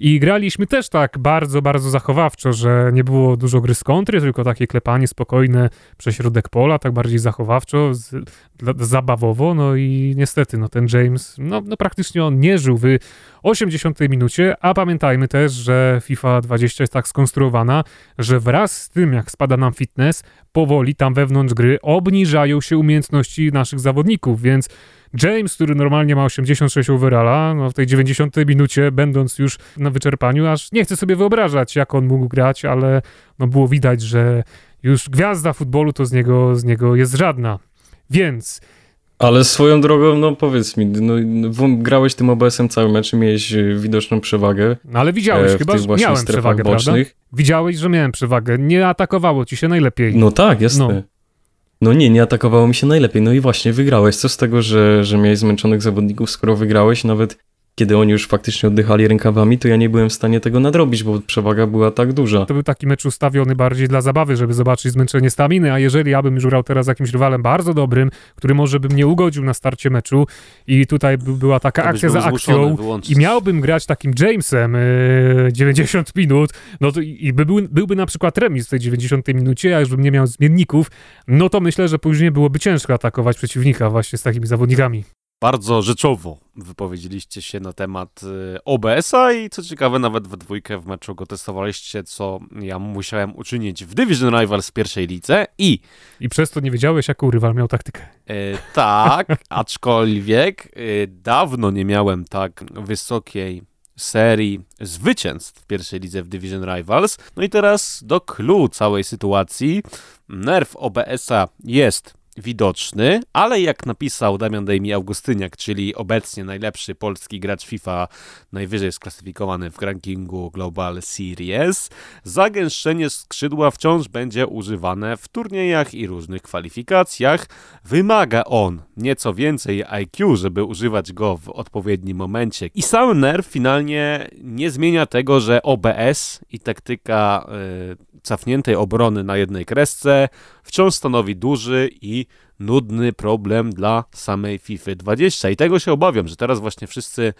i graliśmy też tak bardzo, bardzo zachowawczo, że nie było dużo gry z kontry, tylko takie klepanie spokojne przez środek pola, tak bardziej zachowawczo, z, dla, zabawowo, no i niestety, no ten James, no, no praktycznie on nie żył w 80 minucie, a pamiętajmy też, że FIFA 20 jest tak skonstruowana, że wraz z tym, jak spada nam fitness, powoli tam wewnątrz gry obniżają się umiejętności naszych zawodników, więc James, który normalnie ma 86 overalla, no w tej 90 minucie, będąc już na wyczerpaniu, aż nie chcę sobie wyobrażać, jak on mógł grać, ale no było widać, że już gwiazda futbolu to z niego, z niego jest żadna. Więc Ale swoją drogą, no powiedz mi, no, grałeś tym OBS-em cały mecz i miałeś e, widoczną przewagę no ale widziałeś e, chyba, że miałem przewagę, prawda? bocznych. Widziałeś, że miałem przewagę. Nie atakowało ci się najlepiej. No tak, jasne. No. No. nie, nie atakowało mi się najlepiej. No i właśnie, wygrałeś. Co z tego, że, że miałeś zmęczonych zawodników, skoro wygrałeś, nawet kiedy oni już faktycznie oddychali rękawami, to ja nie byłem w stanie tego nadrobić, bo przewaga była tak duża. To był taki mecz ustawiony bardziej dla zabawy, żeby zobaczyć zmęczenie staminy, a jeżeli ja bym już grał teraz z jakimś rywalem bardzo dobrym, który może by mnie ugodził na starcie meczu i tutaj by, była taka to akcja za akcją wyłączyć. i miałbym grać takim Jamesem yy, 90 minut, no to i i by był, byłby na przykład remis w tej 90 minucie, a już bym nie miał zmienników, no to myślę, że później byłoby ciężko atakować przeciwnika właśnie z takimi zawodnikami. Bardzo rzeczowo wypowiedzieliście się na temat y, OBS-a i co ciekawe, nawet we dwójkę w meczu go testowaliście, co ja musiałem uczynić w Division Rivals pierwszej lidze i I przez to nie wiedziałeś, jaką rywal miał taktykę. e, tak, (laughs) aczkolwiek e, dawno nie miałem tak wysokiej serii zwycięstw w pierwszej lidze w Division Rivals. No i teraz do clue całej sytuacji. Nerw OBS-a jest widoczny, ale jak napisał Damian Dejmi Augustyniak, czyli obecnie najlepszy polski gracz FIFA, najwyżej sklasyfikowany w rankingu Global Series, zagęszczenie skrzydła wciąż będzie używane w turniejach i różnych kwalifikacjach. Wymaga on nieco więcej IQ, żeby używać go w odpowiednim momencie. I sam nerw finalnie nie zmienia tego, że OBS i taktyka y, cofniętej obrony na jednej kresce wciąż stanowi duży i nudny problem dla samej FIFA 20. I tego się obawiam, że teraz właśnie wszyscy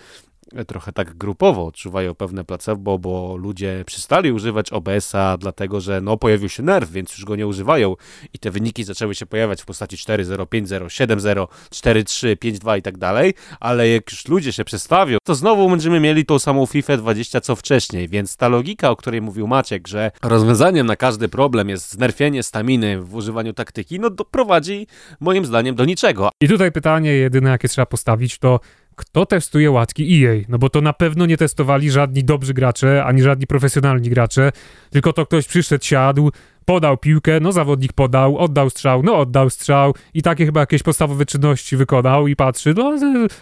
trochę tak grupowo odczuwają pewne placebo, bo ludzie przestali używać OBS-a, dlatego że no, pojawił się nerw, więc już go nie używają. I te wyniki zaczęły się pojawiać w postaci 4-0, 5-0, 7-0, 4-3, 5-2 i tak dalej, ale jak już ludzie się przestawią, to znowu będziemy mieli tą samą FIFA 20 co wcześniej, więc ta logika, o której mówił Maciek, że rozwiązaniem na każdy problem jest znerfienie staminy w używaniu taktyki, no doprowadzi moim zdaniem do niczego. I tutaj pytanie jedyne, jakie trzeba postawić, to kto testuje łatki EA? No bo to na pewno nie testowali żadni dobrzy gracze, ani żadni profesjonalni gracze, tylko to ktoś przyszedł, siadł, podał piłkę, no zawodnik podał, oddał strzał, no oddał strzał i takie chyba jakieś podstawowe czynności wykonał i patrzy, no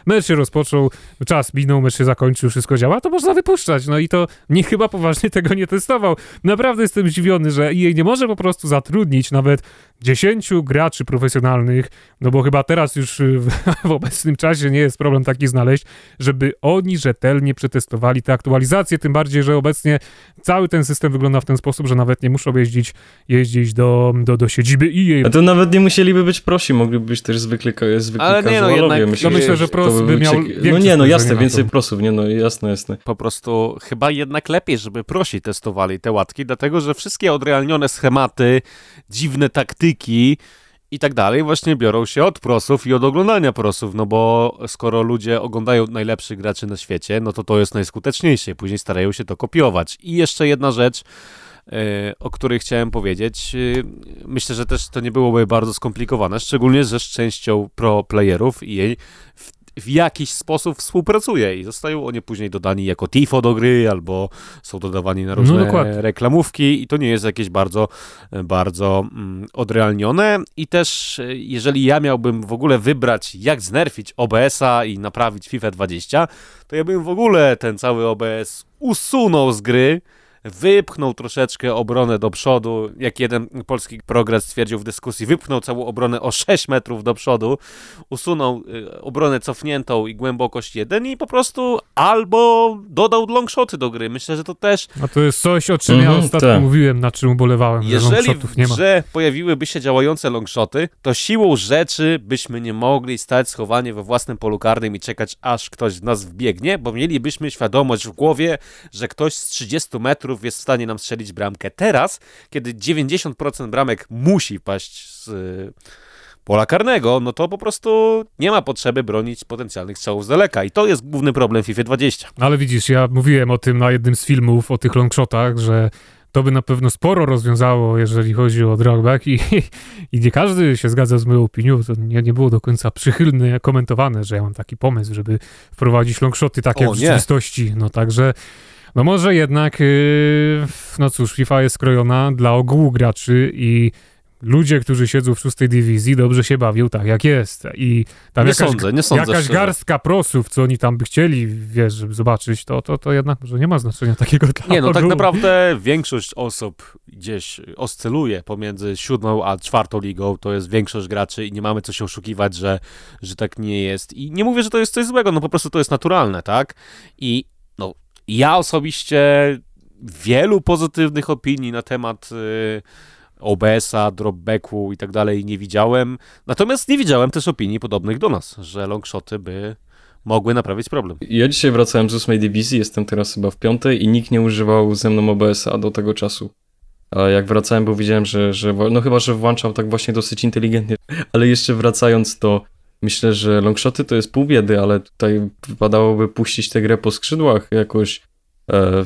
mecz się rozpoczął, czas minął, mecz się zakończył, wszystko działa, to można wypuszczać, no i to (laughs) nikt chyba poważnie tego nie testował. Naprawdę jestem zdziwiony, że jej nie może po prostu zatrudnić nawet 10 graczy profesjonalnych, no bo chyba teraz już w, (laughs) w, obecnym czasie nie jest problem taki znaleźć, żeby oni rzetelnie przetestowali te aktualizacje, tym bardziej, że obecnie cały ten system wygląda w ten sposób, że nawet nie muszą jeździć, jeździć do, do, do siedziby EA. A to nawet nie musieliby być prosi, mogliby być też zwykli, zwykli Ale nie, no jednak, myślę, no myślę, że pros by, by miał No nie, no jasne, więcej prosów, nie no jasne, jasne. Po prostu chyba jednak lepiej, żeby prosi testowali te łatki, dlatego, że wszystkie odrealnione schematy, dziwne taktyki, i tak dalej właśnie biorą się od prosów i od oglądania prosów, no bo skoro ludzie oglądają najlepszych graczy na świecie, no to to jest najskuteczniejsze i później starają się to kopiować. I jeszcze jedna rzecz, o której chciałem powiedzieć. E, myślę, że też to nie byłoby bardzo skomplikowane, szczególnie, że z częścią pro playerów i jej w w jakiś sposób współpracuje i zostają oni później dodani jako tifo do gry albo są dodawani na różne no, reklamówki i to nie jest jakieś bardzo, bardzo mm, odrealnione. I też jeżeli ja miałbym w ogóle wybrać jak znerfić OBS-a i naprawić FIFA 20, to ja bym w ogóle ten cały OBS usunął z gry, wypchnął troszeczkę obronę do przodu, jak jeden polski progres stwierdził w dyskusji, wypchnął całą obronę o 6 metrów do przodu, usunął y, obronę cofniętą i głębokość 1 i po prostu albo dodał longshoty do gry. Myślę, że to też... A to jest coś, o czym -hmm, ja ostatnio tak. mówiłem, na czym ubolewałem, Jeżeli w nie ma. Jeżeli pojawiłyby się działające longshoty, to siłą rzeczy byśmy nie mogli stać schowanie we własnym polu karnym i czekać, aż ktoś w nas wbiegnie, bo mielibyśmy świadomość w głowie, że ktoś z 30 metrów jest w stanie nam strzelić bramkę. Teraz, kiedy 90% bramek musi paść z y, pola karnego, no to po prostu nie ma potrzeby bronić potencjalnych strzałów z daleka. I to jest główny problem FIFA 20. Ale widzisz, ja mówiłem o tym na jednym z filmów, o tych longshotach, że to by na pewno sporo rozwiązało, jeżeli chodzi o drawback i, i nie każdy się zgadza z moją opinią, to nie, nie było do końca przychylne komentowane, że ja mam taki pomysł, żeby wprowadzić longshoty takie o, w rzeczywistości. No także no może jednak, yy, no cóż, FIFA jest skrojona dla ogółu graczy i ludzie, którzy siedzą w szóstej dywizji, dobrze się bawią tak, jak jest. I tam nie jakaś, sądzę, nie sądzę jakaś garstka prosów, co oni tam by chcieli, wiesz, żeby zobaczyć, to, to, to jednak może nie ma znaczenia takiego dla Nie, no tak naprawdę większość osób gdzieś oscyluje pomiędzy siódmą a czwartą ligą, to jest większość graczy i nie mamy co się oszukiwać, że, że tak nie jest. I nie mówię, że to jest coś złego, no po prostu to jest naturalne, tak? I ja osobiście wielu pozytywnych opinii na temat y, OBS-a, dropbacku i tak dalej nie widziałem. Natomiast nie widziałem też opinii podobnych do nas, że longshoty by mogły naprawić problem. Ja dzisiaj wracałem z ósmej dywizji, jestem teraz chyba w piątej i nikt nie używał ze mną OBS-a do tego czasu. A jak wracałem, bo widziałem, że, że no chyba, że włączał tak właśnie dosyć inteligentnie. Ale jeszcze wracając, to Myślę, że longshoty to jest pół biedy, ale tutaj wypadałoby puścić tę grę po skrzydłach, jakoś e,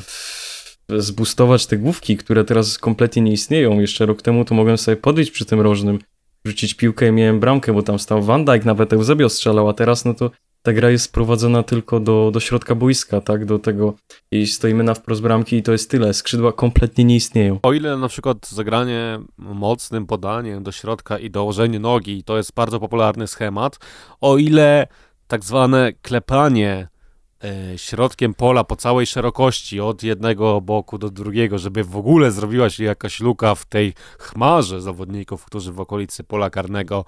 zbustować te główki, które teraz kompletnie nie istnieją. Jeszcze rok temu to mogłem sobie podejść przy tym rożnym, rzucić piłkę i miałem bramkę, bo tam stał Van Dijk, nawet Eusebio strzelał, a teraz no to ta gra jest sprowadzona tylko do, do środka boiska, tak, do tego i stoimy na wprost bramki i to jest tyle, skrzydła kompletnie nie istnieją. O ile na przykład zagranie mocnym podaniem do środka i dołożenie nogi to jest bardzo popularny schemat, o ile tak zwane klepanie e, środkiem pola po całej szerokości od jednego boku do drugiego, żeby w ogóle zrobiła się jakaś luka w tej chmarze zawodników, którzy w okolicy pola karnego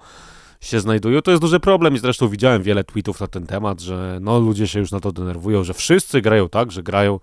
się znajdują. To jest duży problem i zresztą widziałem wiele tweetów na ten temat, że no ludzie się już na to denerwują, że wszyscy grają tak, że grają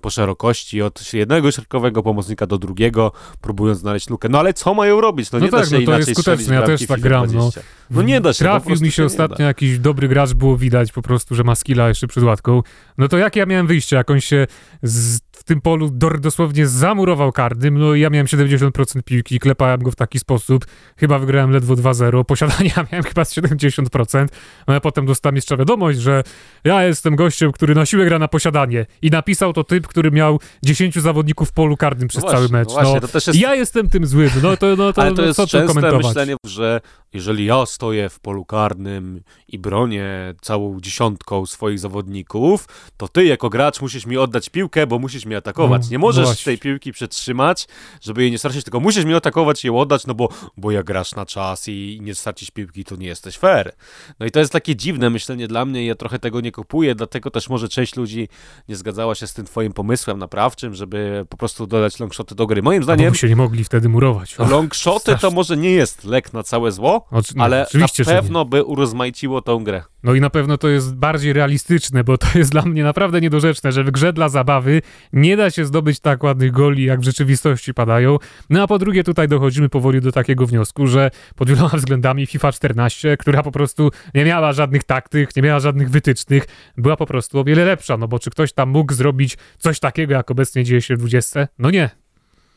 po szerokości od jednego środkowego pomocnika do drugiego, próbując znaleźć lukę. No ale co mają robić? No, no nie tak, da się no to inaczej jest skuteczne, ja też tak gram. No. no nie da się. Trafił mi się ostatnio jakiś dobry gracz, było widać po prostu, że ma skilla jeszcze przed łatką. No to jak ja miałem wyjście, jak on się z tym polu dosłownie zamurował karnym, no i ja miałem 70% piłki, klepałem go w taki sposób, chyba wygrałem ledwo 2-0, (laughs) posiadania miałem chyba 70%, no a potem dostałem jeszcze wiadomość, że ja jestem gościem, który na siłę gra na posiadanie. I napisał to typ, który miał 10 zawodników w polu karnym przez no cały mecz. No, właśnie, no, jest... Ja jestem tym złym, no to, no to, Ale to no, jest co częste komentować? myślenie, że jeżeli ja stoję w polu karnym i bronię całą dziesiątką swoich zawodników, to ty jako gracz musisz mi oddać piłkę, bo musisz mnie atakować. No, nie no możesz właśnie. tej piłki przetrzymać, żeby jej nie stracić, tylko musisz mi atakować i ją oddać, no bo, bo jak grasz na czas i nie stracisz piłki, to nie jesteś fair. No i to jest takie dziwne myślenie dla mnie, ja trochę tego nie kupuję, dlatego też może część ludzi nie zgadzała się z tym twoim pomysłem naprawczym, żeby po prostu dodać longshoty do gry. Moim zdaniem by się nie mogli wtedy murować. (laughs) Longshoty to może nie jest lek na całe zło, oczy- ale na pewno by urozmaiciło tą grę. No i na pewno to jest bardziej realistyczne, bo to jest dla mnie naprawdę niedorzeczne, że w grze dla zabawy nie da się zdobyć tak ładnych goli, jak w rzeczywistości padają. No a po drugie tutaj dochodzimy powoli do takiego wniosku, że pod wieloma względami FIFA 14, która po prostu nie miała żadnych taktyk, nie miała żadnych wytycznych, była po prostu o wiele lepsza, no bo czy ktoś tam mógł zrobić coś takiego, jak obecnie dzieje się w 20? No nie.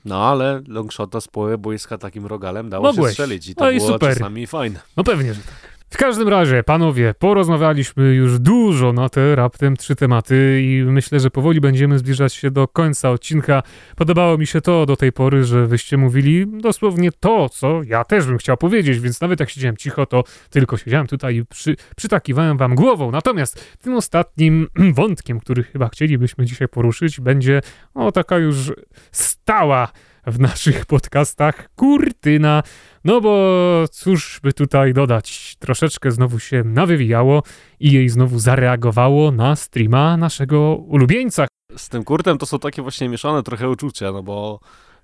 No ale longshota z połowy boiska takim rogalem dało Mogłeś. się strzelić i to No i było super. czasami fajne. No pewnie, że tak. W każdym razie, panowie, porozmawialiśmy już dużo na te raptem trzy tematy i myślę, że powoli będziemy zbliżać się do końca odcinka. Podobało mi się to do tej pory, że wyście mówili dosłownie to, co ja też bym chciał powiedzieć, więc nawet jak siedziałem cicho, to tylko siedziałem tutaj i przy, przytakiwałem wam głową. Natomiast tym ostatnim (clears throat) wątkiem, który chyba chcielibyśmy dzisiaj poruszyć, będzie o taka już stała w naszych podcastach kurtyna no bo cóż by tutaj dodać, troszeczkę znowu się nawywijało i jej znowu zareagowało na streama naszego ulubieńca. Z tym kurtem to są takie właśnie mieszane trochę uczucia, no bo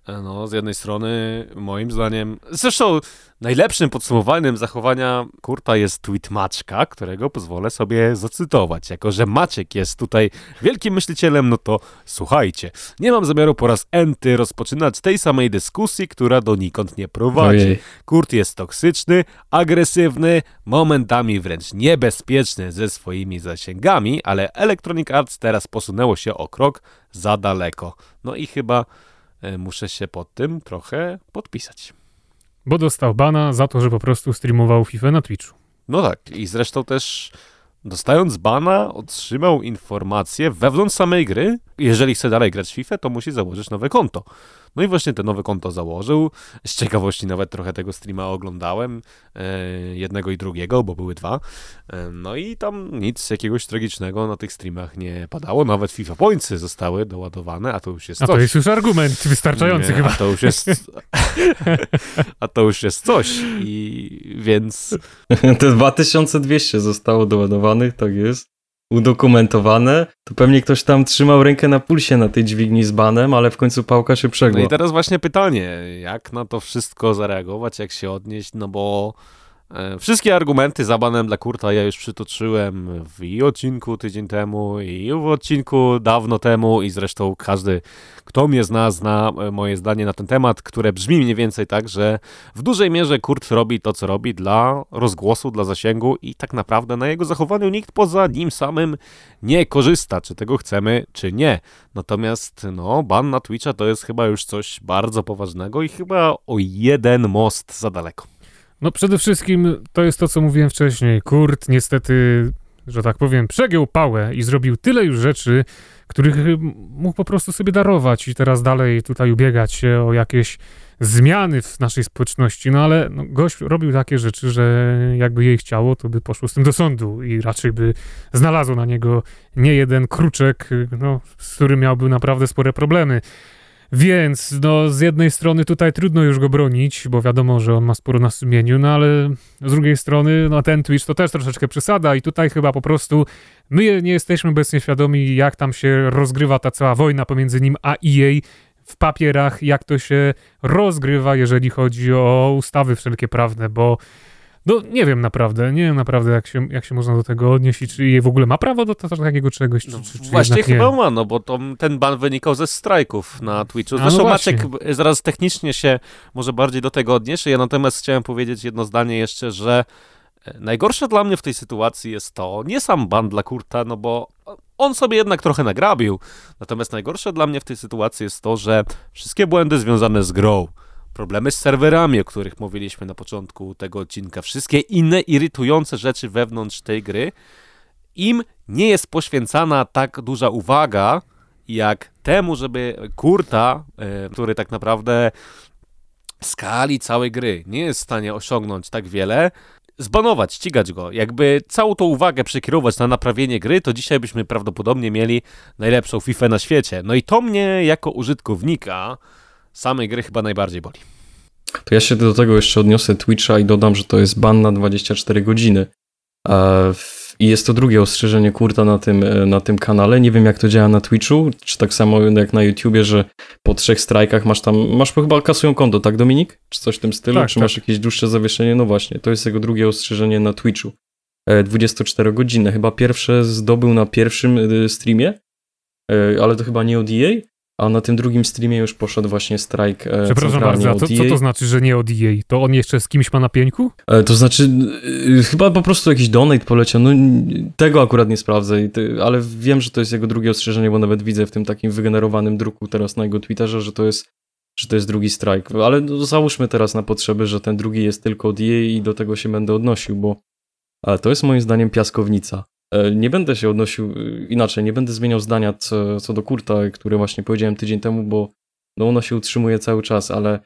no, z jednej strony moim zdaniem, zresztą najlepszym podsumowaniem zachowania Kurta jest tweet Maćka, którego pozwolę sobie zacytować. Jako, że Maciek jest tutaj wielkim myślicielem, no to słuchajcie, nie mam zamiaru po raz enty rozpoczynać tej samej dyskusji, która donikąd nie prowadzi. Ojej. Kurt jest toksyczny, agresywny, momentami wręcz niebezpieczny ze swoimi zasięgami, ale Electronic Arts teraz posunęło się o krok za daleko. No i chyba e, muszę się pod tym trochę podpisać. Bo dostał bana za to, że po prostu streamował FIFA na Twitchu. No tak, i zresztą też dostając bana otrzymał informację wewnątrz samej gry, jeżeli chce dalej grać w FIFA, to musi założyć nowe konto. No i właśnie te nowe konto założył. Z ciekawości nawet trochę tego streama oglądałem, e, jednego i drugiego, bo były dwa. E, no i tam nic jakiegoś tragicznego na tych streamach nie padało, nawet FIFA Pointsy zostały doładowane, a to już jest A coś. to jest już argument wystarczający Nie, chyba. A to już jest. (laughs) a to już jest coś. I więc. (laughs) Te 2200 zostało doładowanych, tak jest. Udokumentowane. To pewnie ktoś tam trzymał rękę na pulsie na tej dźwigni z banem, ale w końcu pałka się No przegła. i teraz właśnie pytanie, jak na to wszystko zareagować, jak się odnieść, no bo wszystkie argumenty za banem dla Kurta ja już przytoczyłem w odcinku tydzień temu, i w odcinku dawno temu i zresztą każdy, kto mnie zna, zna e, moje zdanie na ten temat, które brzmi mniej więcej tak, że w dużej mierze Kurt robi to, co robi dla rozgłosu, dla zasięgu i tak naprawdę na jego zachowaniu nikt poza nim samym nie korzysta, czy tego chcemy, czy nie. Natomiast, no, ban na Twitcha to jest chyba już coś bardzo poważnego i chyba o jeden most za daleko. No przede wszystkim to jest to, co mówiłem wcześniej. Kurt niestety, że tak powiem, przegiął pałę i zrobił tyle już rzeczy, których mógł po prostu sobie darować i teraz dalej tutaj ubiegać się o jakieś zmiany w naszej społeczności. No ale no, gość robił takie rzeczy, że jakby jej chciało, to by poszło z tym do sądu i raczej by znalazło na niego nie jeden kruczek, no, z którym miałby naprawdę spore problemy. Więc no, z jednej strony tutaj trudno już go bronić, bo wiadomo, że on ma sporo na sumieniu, no ale z drugiej strony no, ten Twitch to też troszeczkę przesada i tutaj chyba po prostu my nie jesteśmy obecnie świadomi, jak tam się rozgrywa ta cała wojna pomiędzy nim a EA w papierach, jak to się rozgrywa, jeżeli chodzi o ustawy wszelkie prawne, bo no nie wiem naprawdę, nie wiem naprawdę, jak się, jak się można do tego odnieść i czy EA w ogóle ma prawo do, takiego czegoś, czy, No, czy, czy właśnie jednak nie. chyba ma, no bo to, ten ban wynikał ze strajków na Twitchu. A, no Zresztą właśnie. Maciek zaraz technicznie się może bardziej do tego odniesie. Ja natomiast chciałem powiedzieć jedno zdanie jeszcze, że e, najgorsze dla mnie w tej sytuacji jest to, nie sam ban dla Kurta, no bo on sobie jednak trochę nagrabił. Natomiast najgorsze dla mnie w tej sytuacji jest to, że wszystkie błędy związane z grą, problemy z serwerami, o których mówiliśmy na początku tego odcinka, wszystkie inne irytujące rzeczy wewnątrz tej gry, im nie jest poświęcana tak duża uwaga, jak temu, żeby Kurta, e, który tak naprawdę skali całej gry nie jest w stanie osiągnąć tak wiele, zbanować, ścigać go. Jakby całą tą uwagę przekierować na naprawienie gry, to dzisiaj byśmy prawdopodobnie mieli najlepszą FIFA na świecie. No i to mnie jako użytkownika samej gry chyba najbardziej boli. To ja się do tego jeszcze odniosę Twitcha i dodam, że to jest ban na 24 godziny. E, I jest to drugie ostrzeżenie Kurta na tym, e, na tym kanale. Nie wiem jak to działa na Twitchu, czy tak samo jak na YouTubie, że po trzech strajkach masz tam, masz chyba kasują konto, tak Dominik? Czy coś w tym stylu? Tak, czy tak. masz jakieś dłuższe zawieszenie? No właśnie, to jest jego drugie ostrzeżenie na Twitchu. E, 24 godziny. Chyba pierwsze zdobył na pierwszym e, streamie, e, ale to chyba nie od EA, a na tym drugim streamie już poszedł właśnie strajk e, Przepraszam bardzo, a co, to znaczy, że nie od EA? To on jeszcze z kimś ma na pieńku? E, To znaczy, y, chyba po prostu jakiś donate poleciał. No, tego akurat nie sprawdzę, ty, ale wiem, że to jest jego drugie ostrzeżenie, bo nawet widzę w tym takim wygenerowanym druku teraz na jego Twitterze, że to jest, że to jest drugi strike. Ale no, załóżmy teraz na potrzeby, że ten drugi jest tylko od EA i do tego się będę odnosił, bo e, to jest moim zdaniem piaskownica. E, Nie będę się odnosił y, inaczej, nie będę zmieniał zdania co, co do Kurta, które właśnie powiedziałem tydzień temu, bo no ono się utrzymuje cały czas, ale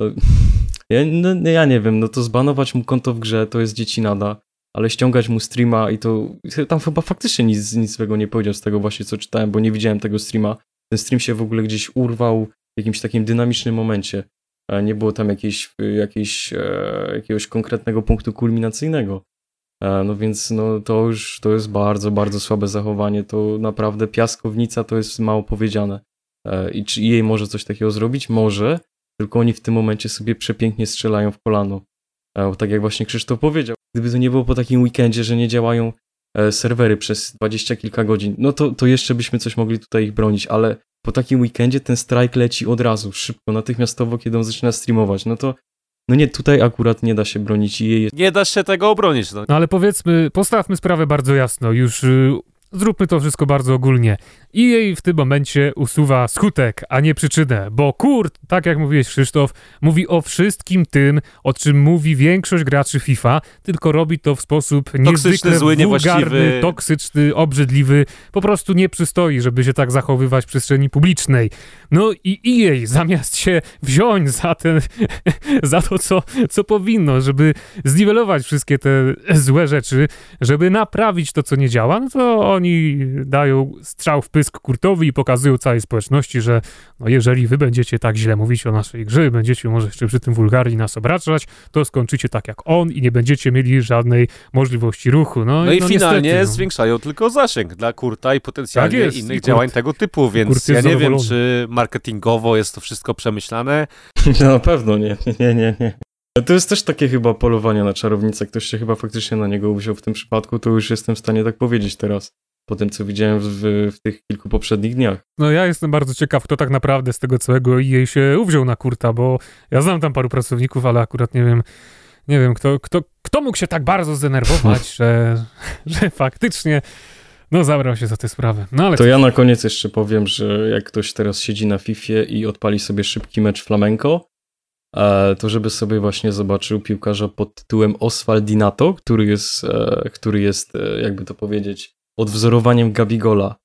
e, (laughs) ja, no, no ja nie wiem, no to zbanować mu konto w grze to jest dziecinada, ale ściągać mu streama i to tam chyba faktycznie nic, nic złego nie powiedział z tego właśnie co czytałem, bo nie widziałem tego streama. Ten stream się w ogóle gdzieś urwał w jakimś takim dynamicznym momencie. E, Nie było tam jakiejś, jakiejś, e, jakiegoś konkretnego punktu kulminacyjnego. E, No więc no, to już to jest bardzo, bardzo słabe zachowanie. To naprawdę piaskownica to jest mało powiedziane. E, I czy jej może coś takiego zrobić? Może, tylko oni w tym momencie sobie przepięknie strzelają w kolano. E, Tak jak właśnie Krzysztof powiedział, gdyby to nie było po takim weekendzie, że nie działają serwery przez dwadzieścia kilka godzin, no to, to jeszcze byśmy coś mogli tutaj ich bronić, ale po takim weekendzie ten strajk leci od razu, szybko, natychmiastowo, kiedy on zaczyna streamować, no to no nie, tutaj akurat nie da się bronić i jej Nie da się tego obronić. No. No ale powiedzmy, postawmy sprawę bardzo jasno, już y, zróbmy to wszystko bardzo ogólnie. I jej w tym momencie usuwa skutek, a nie przyczynę, bo Kurt, tak jak mówiłeś Krzysztof, mówi o wszystkim tym, o czym mówi większość graczy FIFA, tylko robi to w sposób niezwykle zły, wulgarny, toksyczny, obrzydliwy, po prostu nie przystoi, żeby się tak zachowywać w przestrzeni publicznej. No i EA zamiast się wziąć za ten, (laughs) za to, co, co powinno, żeby zniwelować wszystkie te złe rzeczy, żeby naprawić to, co nie działa, no to oni dają strzał w pysk Kurtowi i pokazują całej społeczności, że no jeżeli wy będziecie tak źle mówić o naszej grze, będziecie może jeszcze przy tym wulgarnie nas obrażać, to skończycie tak jak on i nie będziecie mieli żadnej możliwości ruchu. No, No i no finalnie niestety, no. zwiększają tylko zasięg dla Kurta i potencjalnie Tak jest, innych Kurt- działań tego typu, więc Kurt ja nie wiem, czy marketingowo jest to wszystko przemyślane. (laughs) Na pewno nie, nie, nie, nie. To jest też takie chyba polowanie na czarownicę. Ktoś się chyba faktycznie na niego uwziął w tym przypadku, to już jestem w stanie tak powiedzieć teraz. Po tym, co widziałem w, w tych kilku poprzednich dniach. No ja jestem bardzo ciekaw, kto tak naprawdę z tego całego EA się uwziął na Kurta, bo ja znam tam paru pracowników, ale akurat nie wiem, nie wiem, kto, kto, kto mógł się tak bardzo zdenerwować, (laughs) że, że faktycznie no zabrał się za tę sprawę. No ale To ja na koniec jeszcze powiem, że jak ktoś teraz siedzi na Fifie i odpali sobie szybki mecz flamenco, e, to żeby sobie właśnie zobaczył piłkarza pod tytułem Oswaldinato, który jest, e, który jest e, jakby to powiedzieć, odwzorowaniem Gabigola.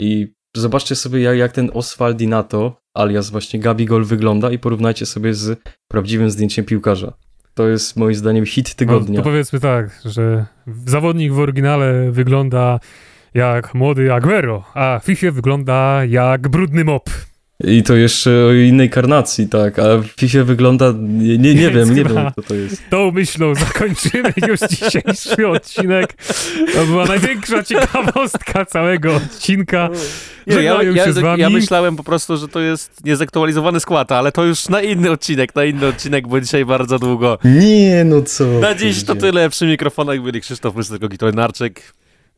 I zobaczcie sobie, jak, jak ten Oswaldinato, alias właśnie Gabigol wygląda i porównajcie sobie z prawdziwym zdjęciem piłkarza. To jest moim zdaniem hit tygodnia. No, to powiedzmy tak, że zawodnik w oryginale wygląda jak młody Aguero, a w FIFA wygląda jak brudny mop. I to jeszcze o innej karnacji, tak. A w FIFA wygląda. Nie, nie, nie wiem, nie wiem, co to jest. Tą myślą zakończymy już dzisiejszy odcinek. To była największa ciekawostka całego odcinka. Nie, ja, ja, się z wami. ja myślałem po prostu, że to jest niezaktualizowany skład, ale to już na inny odcinek, na inny odcinek, bo dzisiaj bardzo długo. Nie, no co. Na dziś to ty. tyle. Przy mikrofonach byli Krzysztof Mystylko-Gitonarczyk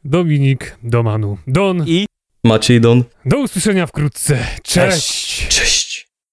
Dominik Domanu. Don, i Maciej Don. Do usłyszenia wkrótce. Cześć. Cześć.